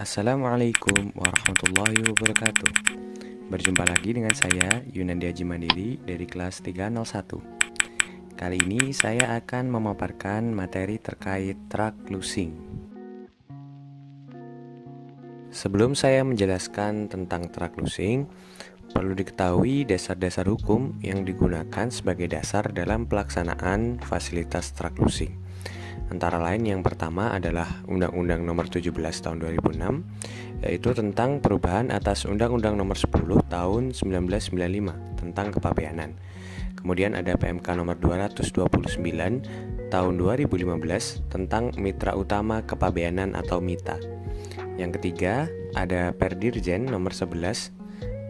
Assalamualaikum warahmatullahi wabarakatuh. Berjumpa lagi dengan saya Yunandi Haji Mandiri dari kelas 301 Kali ini saya akan memaparkan materi terkait track losing Sebelum saya menjelaskan tentang track losing Perlu diketahui dasar-dasar hukum yang digunakan sebagai dasar dalam pelaksanaan fasilitas track losing Antara lain yang pertama adalah Undang-Undang Nomor 17 Tahun 2006 yaitu tentang perubahan atas Undang-Undang Nomor 10 Tahun 1995 tentang kepabeanan. Kemudian ada PMK Nomor 229 Tahun 2015 tentang Mitra Utama Kepabeanan atau MITA. Yang ketiga ada Perdirjen Nomor 11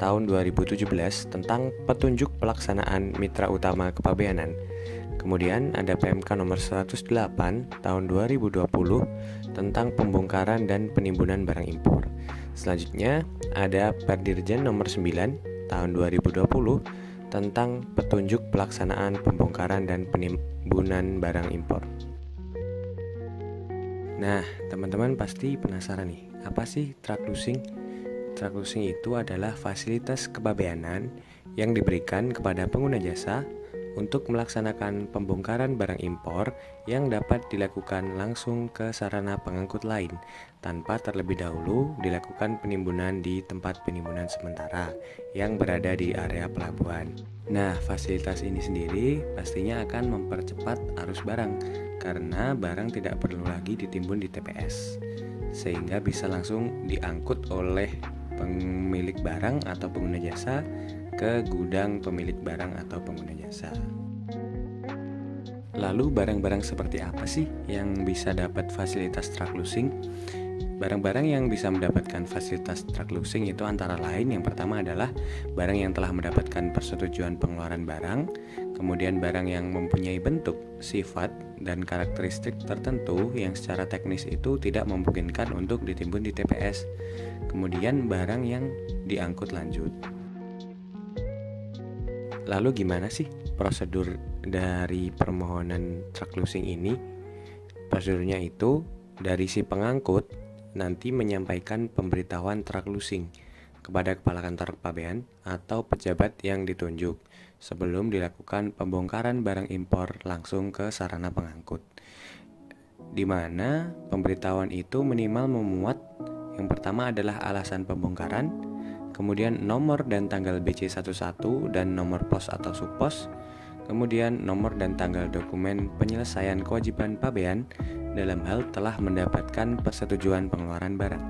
Tahun 2017 tentang petunjuk pelaksanaan Mitra Utama Kepabeanan. Kemudian ada PMK nomor 108 tahun 2020 tentang pembongkaran dan penimbunan barang impor. Selanjutnya ada Perdirjen nomor 9 tahun 2020 tentang petunjuk pelaksanaan pembongkaran dan penimbunan barang impor. Nah, teman-teman pasti penasaran nih, apa sih track losing? Track losing itu adalah fasilitas kepabeanan yang diberikan kepada pengguna jasa untuk melaksanakan pembongkaran barang impor yang dapat dilakukan langsung ke sarana pengangkut lain tanpa terlebih dahulu dilakukan penimbunan di tempat penimbunan sementara yang berada di area pelabuhan. Nah, fasilitas ini sendiri pastinya akan mempercepat arus barang karena barang tidak perlu lagi ditimbun di TPS sehingga bisa langsung diangkut oleh pemilik barang atau pengguna jasa ke gudang pemilik barang atau pengguna jasa. Lalu barang-barang seperti apa sih yang bisa dapat fasilitas truck losing? Barang-barang yang bisa mendapatkan fasilitas truck losing itu antara lain yang pertama adalah barang yang telah mendapatkan persetujuan pengeluaran barang, kemudian barang yang mempunyai bentuk, sifat, dan karakteristik tertentu yang secara teknis itu tidak memungkinkan untuk ditimbun di TPS, kemudian barang yang diangkut lanjut. Lalu gimana sih prosedur dari permohonan truck losing ini? Prosedurnya itu dari si pengangkut nanti menyampaikan pemberitahuan truck losing kepada kepala kantor kepabean atau pejabat yang ditunjuk sebelum dilakukan pembongkaran barang impor langsung ke sarana pengangkut. Di mana pemberitahuan itu minimal memuat yang pertama adalah alasan pembongkaran, kemudian nomor dan tanggal BC11 dan nomor pos atau subpos, kemudian nomor dan tanggal dokumen penyelesaian kewajiban pabean dalam hal telah mendapatkan persetujuan pengeluaran barang.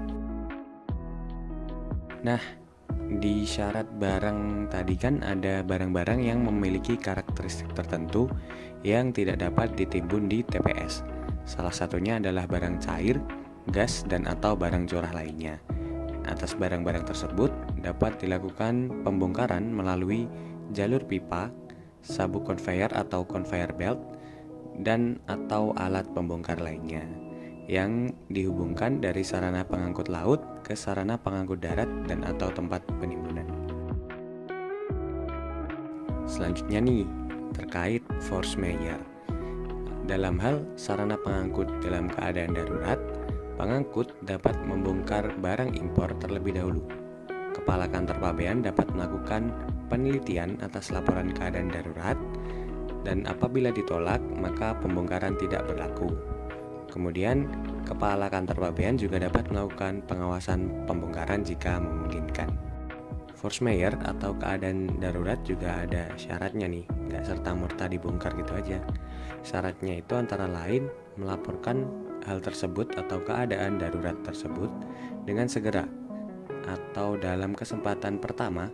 Nah, di syarat barang tadi kan ada barang-barang yang memiliki karakteristik tertentu yang tidak dapat ditimbun di TPS. Salah satunya adalah barang cair, gas, dan atau barang curah lainnya. Atas barang-barang tersebut dapat dilakukan pembongkaran melalui jalur pipa, sabuk conveyor atau conveyor belt, dan atau alat pembongkar lainnya yang dihubungkan dari sarana pengangkut laut ke sarana pengangkut darat dan atau tempat penimbunan. Selanjutnya nih, terkait force majeure. Dalam hal sarana pengangkut dalam keadaan darurat, pengangkut dapat membongkar barang impor terlebih dahulu Kepala Kantor Pabean dapat melakukan penelitian atas laporan keadaan darurat dan apabila ditolak maka pembongkaran tidak berlaku. Kemudian, Kepala Kantor Pabean juga dapat melakukan pengawasan pembongkaran jika memungkinkan. Force majeure atau keadaan darurat juga ada syaratnya nih, nggak serta merta dibongkar gitu aja. Syaratnya itu antara lain melaporkan hal tersebut atau keadaan darurat tersebut dengan segera atau dalam kesempatan pertama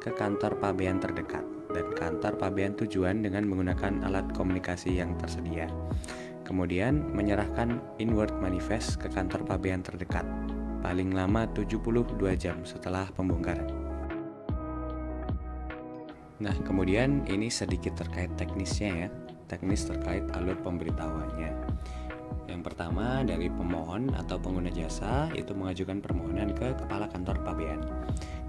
ke kantor pabean terdekat dan kantor pabean tujuan dengan menggunakan alat komunikasi yang tersedia. Kemudian menyerahkan inward manifest ke kantor pabean terdekat paling lama 72 jam setelah pembongkaran. Nah, kemudian ini sedikit terkait teknisnya ya, teknis terkait alur pemberitahuannya. Yang pertama dari pemohon atau pengguna jasa itu mengajukan permohonan ke Kepala Kantor Pabean.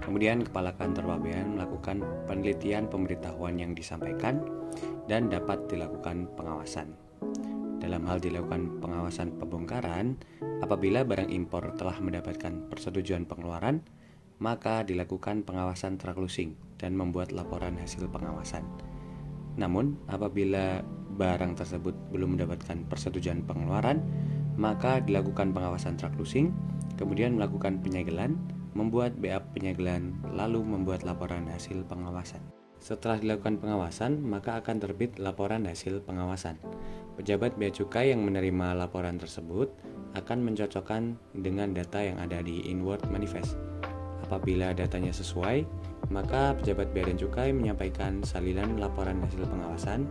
Kemudian Kepala Kantor Pabean melakukan penelitian pemberitahuan yang disampaikan dan dapat dilakukan pengawasan. dalam hal dilakukan pengawasan pembongkaran, apabila barang impor telah mendapatkan persetujuan pengeluaran, maka dilakukan pengawasan traclusing dan membuat laporan hasil pengawasan. Namun, apabila barang tersebut belum mendapatkan persetujuan pengeluaran, maka dilakukan pengawasan traclusing, kemudian melakukan penyegelan, membuat BA penyegelan, lalu membuat laporan hasil pengawasan. Setelah dilakukan pengawasan, maka akan terbit laporan hasil pengawasan. Pejabat bea cukai yang menerima laporan tersebut akan mencocokkan dengan data yang ada di inward manifest. Apabila datanya sesuai, maka pejabat bea dan cukai menyampaikan salinan laporan hasil pengawasan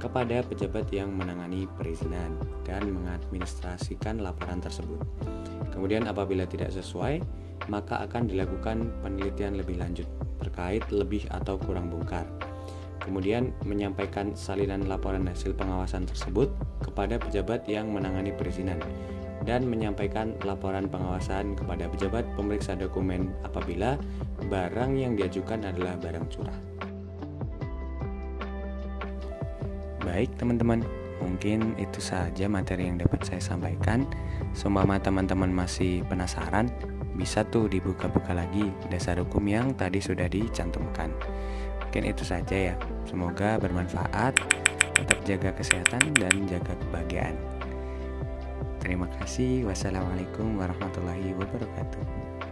kepada pejabat yang menangani perizinan dan mengadministrasikan laporan tersebut. Kemudian apabila tidak sesuai, maka akan dilakukan penelitian lebih lanjut terkait lebih atau kurang bongkar. Kemudian menyampaikan salinan laporan hasil pengawasan tersebut kepada pejabat yang menangani perizinan dan menyampaikan laporan pengawasan kepada pejabat pemeriksa dokumen apabila barang yang diajukan adalah barang curah. Baik, teman-teman, mungkin itu saja materi yang dapat saya sampaikan. Seumpama teman-teman masih penasaran, bisa tuh dibuka-buka lagi dasar hukum yang tadi sudah dicantumkan. Mungkin itu saja ya. Semoga bermanfaat. Tetap jaga kesehatan dan jaga kebahagiaan. Terima kasih. Wassalamualaikum warahmatullahi wabarakatuh.